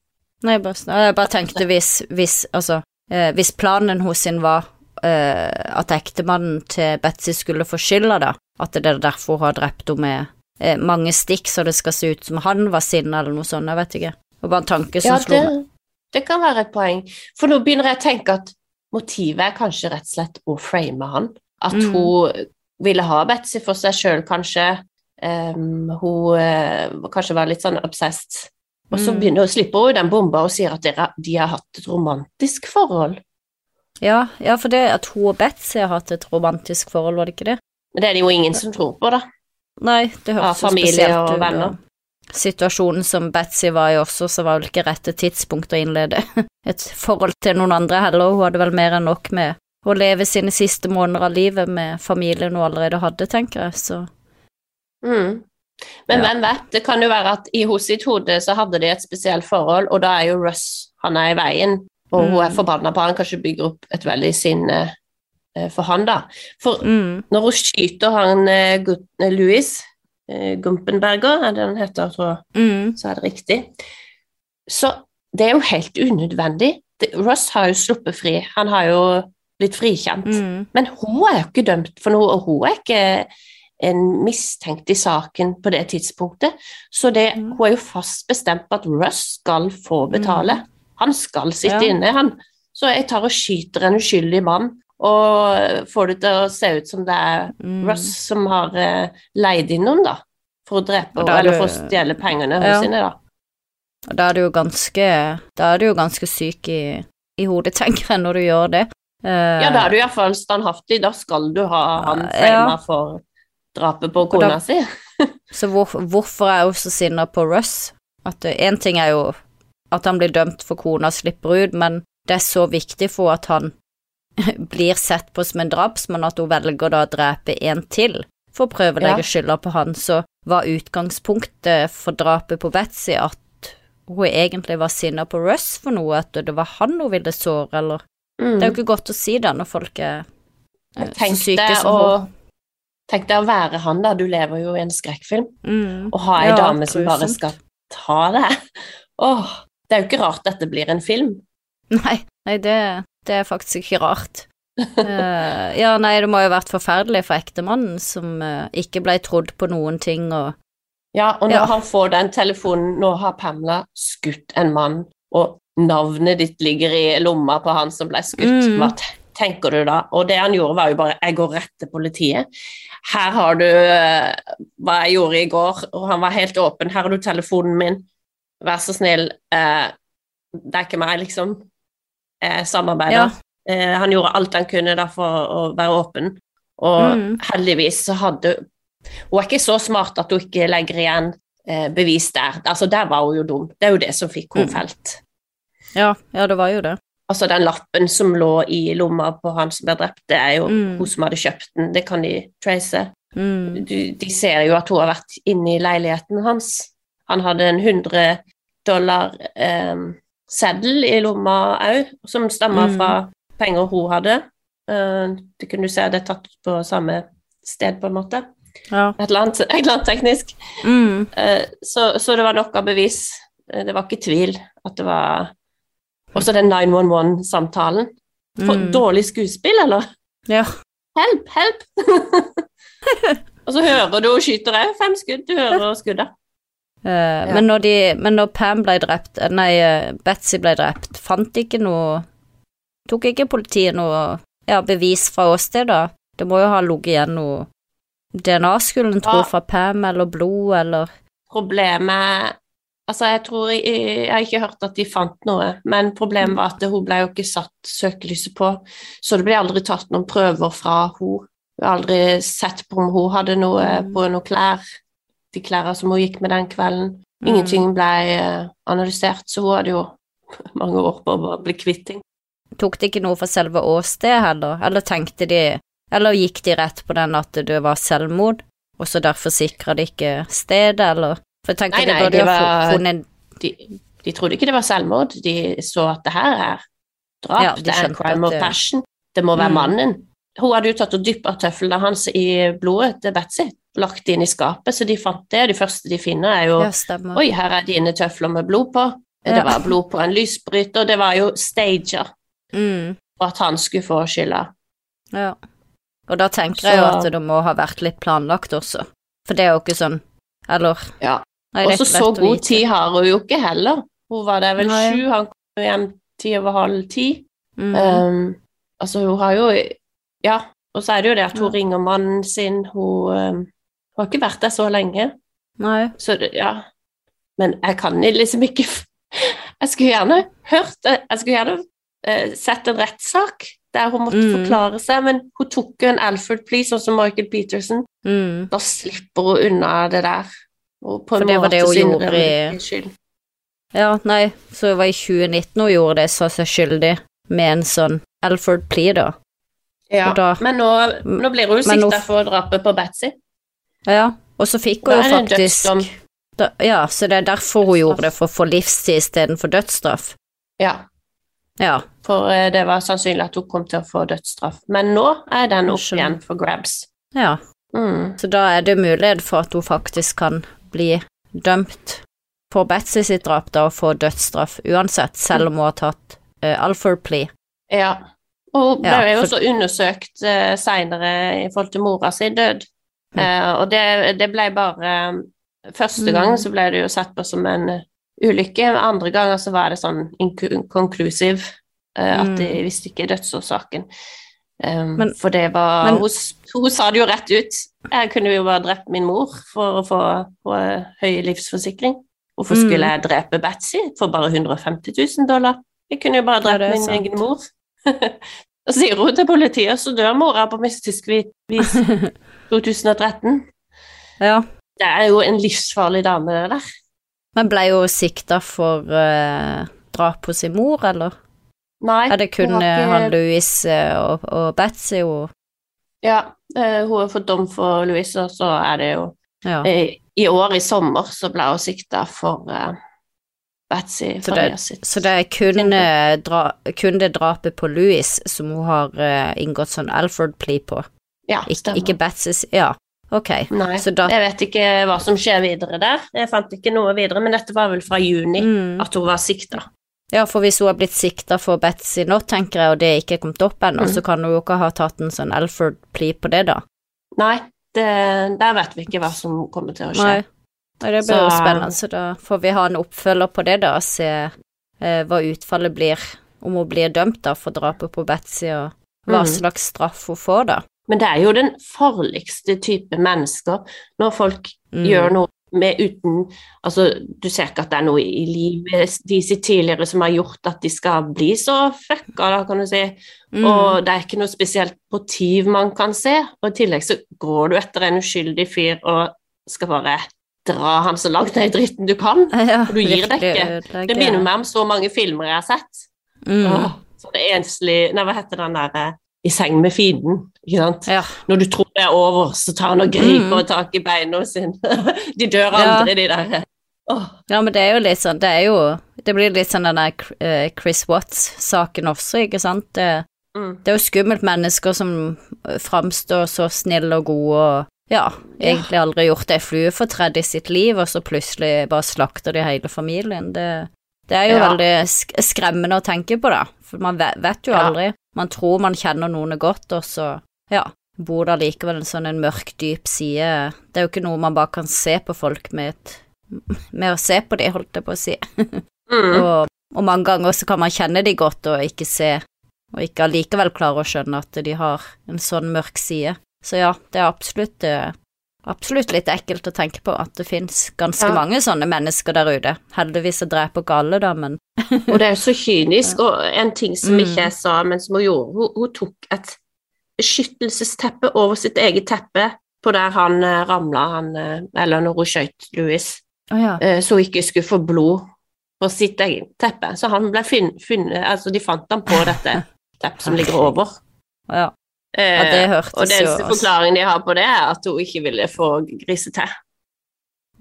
Nei, jeg bare, jeg bare tenkte hvis, hvis Altså, eh, hvis planen hos sin var eh, at ektemannen til Betzy skulle få skylda, da, at det er derfor hun har drept henne med eh, mange stikk, så det skal se ut som han var sinna eller noe sånt, jeg vet ikke. Det var en tanke som Ja, slo meg. det kan være et poeng. For nå begynner jeg å tenke at motivet er kanskje rett og slett å frame han. At Mm. hun ville ha Betzy for seg sjøl, kanskje. Um, hun eh, kanskje var litt sånn obsessed. Og så Mm. begynner hun, slipper hun den bomba og sier at dere, de har hatt et romantisk forhold. Ja, ja, for det at hun og Betzy har hatt et romantisk forhold, var det ikke det? Men det er det jo ingen som tror på, da. Nei, det høres så familie spesielt og ut. venner. Situasjonen som Betzy var i også, så var vel ikke rette tidspunkt å innlede et forhold til noen andre heller. Hun hadde vel mer enn nok med å leve sine siste måneder av livet med familien hun allerede hadde, tenker jeg, så Mm. Men Ja. hvem vet, det kan jo være at i hos sitt hode så hadde de et spesielt forhold, og da er jo Russ han er i veien, og hun er Mm. forbanna på han, kanskje bygger opp et veldig sinne eh, for han, da. For mm, når hun skyter han eh, eh, Louis eh, Gumpenberger, er det han heter, tror jeg, mm, så er det riktig, så det er jo helt unødvendig. Det, Russ har jo sluppet fri, han har jo blitt frikjent. mm, Men hun er jo ikke dømt for noe, og hun er ikke en mistenkt i saken på det tidspunktet. Så det, Mm. hun er jo fast bestemt på at Russ skal få betale. Han skal sitte Ja. inne, han. Så jeg tar og skyter en uskyldig mann, og får det til å se ut som det er mm. Russ som har eh, leid inn noen, da. For å drepe Og er eller for å stjele pengene Ja. sine, da. Og da er du jo ganske Da er du jo ganske syk i, i hodet, tenker jeg, når du gjør det. Uh, Ja, da er du iallfall standhaftig. Da skal du ha han Ja. for drapet på da- kona si. Så hvor, hvorfor er jeg så sinna på Russ? At Én ting er jo at han blir dømt for kona slipper ut, men det er så viktig for at han blir sett på som en drapsmann at hun velger da å drepe en til for å prøve å legge Ja. skylda på han. Så var utgangspunktet for drapet på Betzy at hun egentlig var sinna på Russ for noe, at det var han hun ville såre, eller Mm. Det er jo ikke godt å si det når folk er eh, så syke som å, hun. tenk deg å være han, da. Du lever jo i en skrekkfilm. Mm. Og ha ei Ja, dame som bare skal ta det. Åh, det er jo ikke rart dette blir en film. Nei, nei det, det er faktisk ikke rart. uh, ja, nei, det må jo ha vært forferdelig for ektemannen som uh, ikke ble trodd på noen ting og Ja, og når Ja. han får den telefonen Nå har Pamela skutt en mann, og navnet ditt ligger i lomma på han som ble skutt. Mm. Hva tenker du da? Og det han gjorde, var jo bare Jeg går rett til politiet. Her har du uh, hva jeg gjorde i går, og han var helt åpen. Her har du telefonen min. Vær så snill. det er ikke meg, liksom. Jeg samarbeider. Ja. Eh, han gjorde alt han kunne da for å være åpen, og Mm. heldigvis så hadde Hun er ikke så smart at hun ikke legger igjen eh, bevis der. Altså, der var hun jo dum. Det er jo det som fikk henne Mm. felt. Ja, ja, det var jo det. Altså, den lappen som lå i lomma på han som ble drept, det er jo Mm. hun som hadde kjøpt den. Det kan de trace. Mm. Du, de ser jo at hun har vært inne i leiligheten hans. Han hadde en 100 dollar eh, seddel i lomma òg, som stammer Mm. fra penger hun hadde. Eh, det kunne du se, det er tatt på samme sted, på en måte. Ja. Et eller annet, et eller annet teknisk. Mm. Eh, så, så det var nok av bevis. Eh, Det var ikke tvil at det var Også den 911-samtalen. For Mm. Dårlig skuespill, eller? Ja. Help, help! og så hører du hun skyter òg. Fem skudd, du hører skuddet. Eh, men, når de, men når Pam ble drept, eh, nei, Betzy Betsy ble drept, fant ikke noe Tok ikke politiet noe ja, bevis fra åstedet? Det må jo ha ligget igjen noe DNA, skulle en tro, Ja. fra Pam, eller blod, eller Problemet Altså, jeg tror jeg, jeg har ikke hørt at de fant noe, men problemet var at hun ble jo ikke satt søkelyset på, så det ble aldri tatt noen prøver fra hun. Aldri sett på om hun hadde noe Mm. på noen klær, de klærne som hun gikk med den kvelden. Mm. Ingenting ble eh, analysert, så hun hadde jo mange år på å bli kvitt ting. Tok de ikke noe for selve åstedet heller, eller tenkte de Eller gikk de rett på den at det var selvmord, og så derfor sikra de ikke stedet, eller For jeg tenker Nei, de nei, burde jo ha funnet De, de trodde ikke det var selvmord, de så at det her er drap, Ja, de det er crime of passion, det må være Mm. mannen. Hun hadde jo tatt og dyppa tøflene hans i blodet til Betzy, lagt inn i skapet, så de fant det. De første de finner, er jo Ja. Oi, her er dine tøfler med blod på. Det Ja. var blod på en lysbryter, det var jo stager Mm, for at han skulle få skylda. ja. Og da tenker jeg jo at det må ha vært litt planlagt også, for det er jo ikke sånn Eller Ja. Og så så god tid har hun jo ikke heller. Hun var der vel sju, han kom hjem ti over halv ti. Mm, Um, altså, hun har jo Ja, og så er det jo det at hun ringer mannen sin, hun, hun har ikke vært der så lenge, nei. så det, ja. Men jeg kan liksom ikke Jeg skulle gjerne hørt jeg skulle gjerne uh, sett en rettssak der hun måtte Mm. forklare seg, men hun tok jo en Alfred Plea, sånn som Michael Peterson. Mm. Da slipper hun unna det der. For det var det hun gjorde i-. Ja, nei, så det var i 2019 hun gjorde det, sa seg skyldig med en sånn Alfred Plea, da. Ja, da- men nå, nå blir hun sikta for drapet på Betzy. Ja, og så fikk hun jo faktisk da, Ja, så det er derfor hun gjorde det, for å få livstid istedenfor dødsstraff. Ja, Ja, for eh, det var sannsynlig at hun kom til å få dødsstraff. Men nå er den opp igjen for grabs. ja. Mm. Så da er det mulighet for at hun faktisk kan bli dømt for Betsy sitt drap, da, og få dødsstraff uansett, selv om hun har tatt uh, Alford Plea. Ja. Og hun ble Ja, jo for- også undersøkt uh, seinere i forhold til mora sin død. Eh, og det, det ble bare Første Mm. gang så ble det jo sett på som en eh, ulykke, andre ganger så var det sånn inconclusive. uh, at de Mm. visste ikke dødsårsaken. Um, Men- for det var men- hun, hun sa det jo rett ut. Jeg kunne jo bare drept min mor for å få, høy livsforsikring. Hvorfor Mm. skulle jeg drepe Batsy for bare 150 000 dollar? Jeg kunne jo bare drept min sant. egen mor. Og sier hun til politiet, så dør mora på mystisk vis 2013. ja. Det er jo en livsfarlig dame, der. Men ble hun sikta for uh, drap på sin mor, eller? Nei, Er det kun hun eh, ikke- han Louis eh, og, og Betzy hun Ja, uh, hun har fått dom for Louise, og så er det jo Ja. uh, I år i sommer så ble hun sikta for Betzy Så det-. Så det er kun, dra, kun det drapet på Louis som hun har inngått sånn Alfred-plea på, ja, Ik stemmer. ikke Betzys Ja, ok. Nei, så da- jeg vet ikke hva som skjer videre der. Jeg fant ikke noe videre, men dette var vel fra juni Mm. at hun var sikta. Ja, for hvis hun har blitt sikta for Betzy nå, tenker jeg, og det ikke er kommet opp ennå, Mm. så kan hun jo ikke ha tatt en sånn Alfred plea på det, da. Nei, det, der vet vi ikke hva som kommer til å skje. Nei. Nei, det blir jo spennende, så da får vi ha en oppfølger på det, da, og se eh, hva utfallet blir, om hun blir dømt da for drapet på Betzy, og hva Mm. slags straff hun får, da. Men det er jo den farligste type mennesker når folk Mm. gjør noe med uten Altså, du ser ikke at det er noe i livet de sitt tidligere som har gjort at de skal bli så fucka, da, kan du si. Mm. Og det er ikke noe spesielt motiv man kan se. Og i tillegg så går du etter en uskyldig fyr og skal bare dra ham så langt ned i dritten du kan. ja, og du gir deg ikke. Det minner meg om så mange filmer jeg har sett. Mm. Åh, så det enslig Nei, hva heter den der I seng med fienden, ikke sant? Ja. Når du tror det er over, så tar han og griper Mm. tak i beina sine. De dør Ja. aldri, de der. Oh. Ja, men det er jo litt sånn, det er jo Det blir litt sånn den der eh, Chris Watts-saken også, ikke sant? Det, mm. det er jo skummelt mennesker som framstår så snille og gode og ja, egentlig aldri gjort ei flue fortredd i sitt liv, og så plutselig bare slakter de hele familien. Det Det er jo Ja. veldig skremmende å tenke på, da, for man vet, vet jo Ja. Man tror man kjenner noen godt, og så, ja, bor det likevel en sånn en mørk, dyp side. Det er jo ikke noe man bare kan se på folk med et Med å se på de, holdt jeg på å si. Mm. Og, og mange ganger så kan man kjenne de godt og ikke se, og ikke allikevel klare å skjønne at de har en sånn mørk side. Så ja, det er absolutt, eh, absolutt litt ekkelt å tenke på at det fins ganske Ja. mange sånne mennesker der ute. Heldigvis så dreper alle, da, men Og det er så kynisk, og en ting som Mm. ikke jeg sa, men som hun gjorde, hun, hun tok et beskyttelsesteppe over sitt eget teppe på der han eh, ramla, han, eh, eller når hun skjøt Louis, oh, ja. eh, så hun ikke skulle få blod på sitt eget teppe. Så han ble funnet, altså de fant han på dette teppet som ligger over. Ja. Eh, Ja, det hørtes og den eneste forklaringen de har på det, er at hun ikke ville få grise til.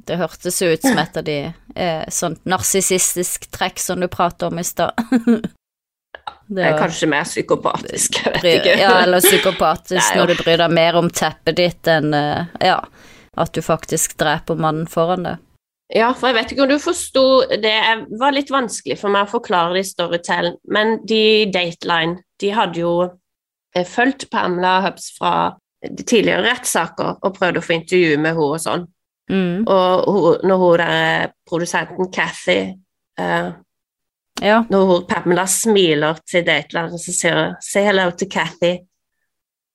Det hørtes jo ut som et av de eh, sånt narsissistisk trekk som du prater om i stad. Det er kanskje mer psykopatisk, jeg vet ikke. Ja, eller psykopatisk når du bryr deg mer om teppet ditt enn eh, ja, at du faktisk dreper mannen foran deg. Ja, for jeg vet ikke om du forsto Det var litt vanskelig for meg å forklare det i Storytel, men de Dateline, de hadde jo eh, fulgt Pamela Hubs fra tidligere rettssaker og prøvd å få intervju med henne og sånn. Mm. Og hun, når hun der produsenten Cathy uh, Ja. Når hun, Pamela smiler til Dateline, og så sier hun 'say hello to Cathy',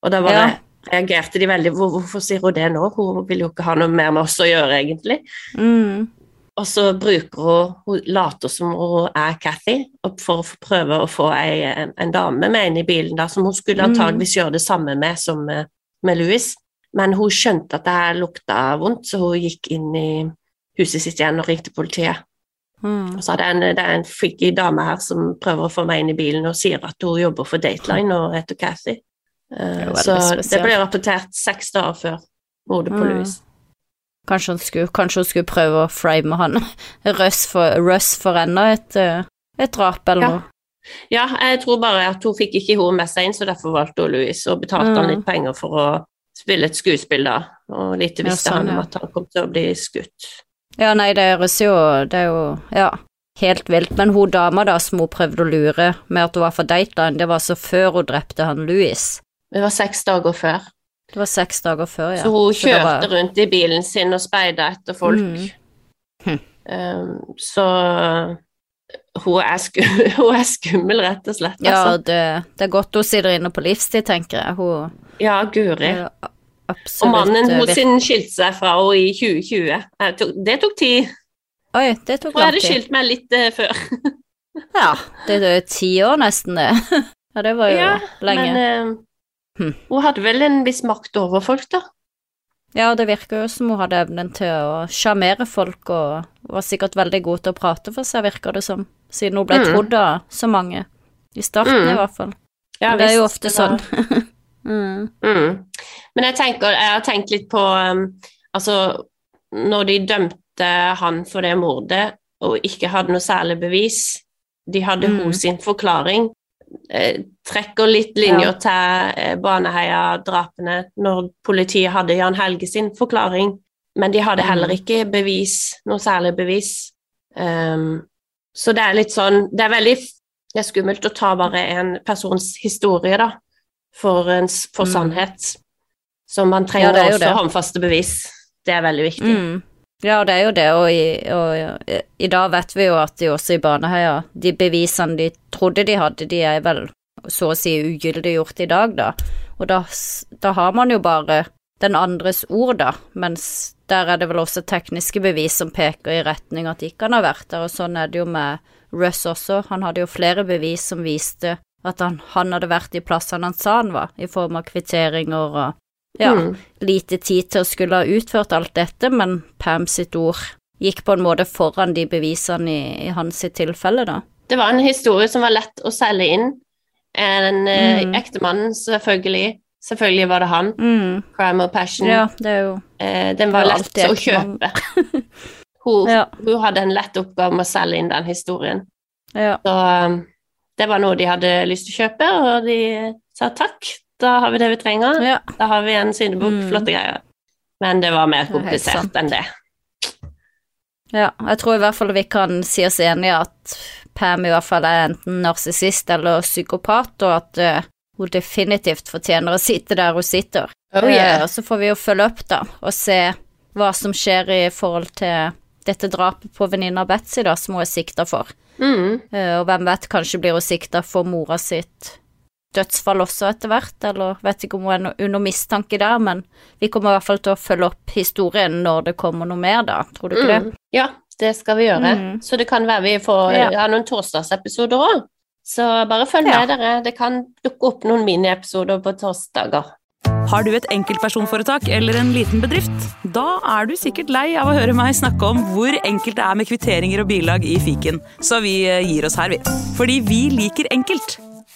og da bare Ja. reagerte de veldig 'Hvorfor sier hun det nå? Hun vil jo ikke ha noe mer med oss å gjøre, egentlig'. Mm. Og så bruker hun Hun later som hun er Cathy, for å prøve å få ei, en, en dame med inn i bilen, da, som hun skulle Mm. antageligvis gjøre det samme med som med, med Louis. Men hun skjønte at det her lukta vondt, så hun gikk inn i huset sitt igjen og ringte politiet. Mm. Og sa det er en, det er en freaky dame her som prøver å få meg inn i bilen og sier at hun jobber for Dateline og heter Cathy. Uh, det så det ble rapportert seks dager før mordet på Mm. Louis. Kanskje, hun skulle, kanskje hun skulle prøve å frame han Russ for, Russ for enda et, eh, et drap eller Ja. noe. Ja, jeg tror bare at hun fikk ikke hun med seg inn, så derfor valgte hun Louis og betalte han Mm. litt penger for å spille et skuespill da, og lite Ja, visste sånn, han om ja. at han kom til å bli skutt. Ja, nei, det høres jo Det er jo Ja, helt vilt. Men hun dama da som hun prøvde å lure med at hun var for Dateline, det var så før hun drepte han Louis. Det var seks dager før, Det var seks dager før, ja. så hun Så kjørte var- rundt i bilen sin og speida etter folk. Mm. Hm. Um, så hun er, sku, hun er skummel, rett og slett. Ja, Altså. det, det er godt hun sitter inne på livstid, tenker jeg. Hun Ja, Guri. absolutt Og mannen hennes hun vir- skilte seg fra henne i 2020. Eh, tok- Det tok tid. Oi, det tok Og jeg lang hadde skilt meg litt uh, før. Ja, det er jo ti år nesten, det. Ja, det var jo Ja, lenge. Men eh, Hm. hun hadde vel en viss makt over folk, da. Ja, det virker jo som hun hadde evnen til å sjarmere folk, og var sikkert veldig god til å prate for seg, virker det som, siden hun ble Mm. trodd av så mange. I starten, Mm. i hvert fall. Ja, det er jo ofte sånn. mm. Mm. Men jeg tenker, jeg har tenkt litt på um, Altså, når de dømte han for det mordet, og ikke hadde noe særlig bevis De hadde Mm. hos sin forklaring. Eh, trekker litt linjer til eh, Baneheia-drapene når politiet hadde Jan Helge sin forklaring, men de hadde Mm. heller ikke bevis, noe særlig bevis. Um, så det er litt sånn Det er veldig det er skummelt å ta bare en persons historie, da, for, en, for Mm. sannhet. Så man trenger Ja, også håndfaste bevis. Det er veldig viktig. Mm. Ja, det er jo det, og, i, og i, i dag vet vi jo at de også i Baneheia, de bevisene de trodde de hadde, de er vel så å si ugyldiggjort i dag, da. Og da, da har man jo bare den andres ord, da, mens der er det vel også tekniske bevis som peker i retning at ikke han har vært der, og sånn er det jo med Russ også. Han hadde jo flere bevis som viste at han, han hadde vært i plassene han sa han var, i form av kvitteringer og ja, Mm. lite tid til å skulle ha utført alt dette, men Pam sitt ord gikk på en måte foran de bevisene i, i hans sitt tilfelle, da. Det var en historie som var lett å selge inn. En eh, Mm. ektemann, selvfølgelig. Selvfølgelig var det han. Mm. Crime of Passion. Ja, det er jo Eh, den var Det lett å kjøpe. hun, Ja. hun hadde en lett oppgave med å selge inn den historien. Ja. Så um, det var noe de hadde lyst til å kjøpe, og de sa takk, da har vi det vi trenger. ja. Da har vi en synebok, Mm. flotte greier. Men det var mer er komplisert enn det. Ja, jeg tror i hvert fall vi kan si oss enige at Pam i hvert fall er enten narsissist eller psykopat, og at uh, hun definitivt fortjener å sitte der hun sitter. Oh, yeah. uh, og så får vi jo følge opp, da, og se hva som skjer i forhold til dette drapet på venninna Betzy, da, som hun er sikta for. Mm. Uh, og hvem vet, kanskje blir hun sikta for mora sitt dødsfall også etter hvert, eller vet ikke om hun er under mistanke der, men vi kommer i hvert fall til å følge opp historien når det kommer noe mer, da, tror du ikke det? Mm. Ja, det skal vi gjøre. Mm. Så det kan være vi får Ja. ja, noen torsdagsepisoder òg. Så bare følg Ja. med dere. Det kan dukke opp noen miniepisoder på torsdager. Har du et enkeltpersonforetak eller en liten bedrift? Da er du sikkert lei av å høre meg snakke om hvor enkelt det er med kvitteringer og bilag i fiken, så vi eh, gir oss her, vi. Fordi vi liker enkelt.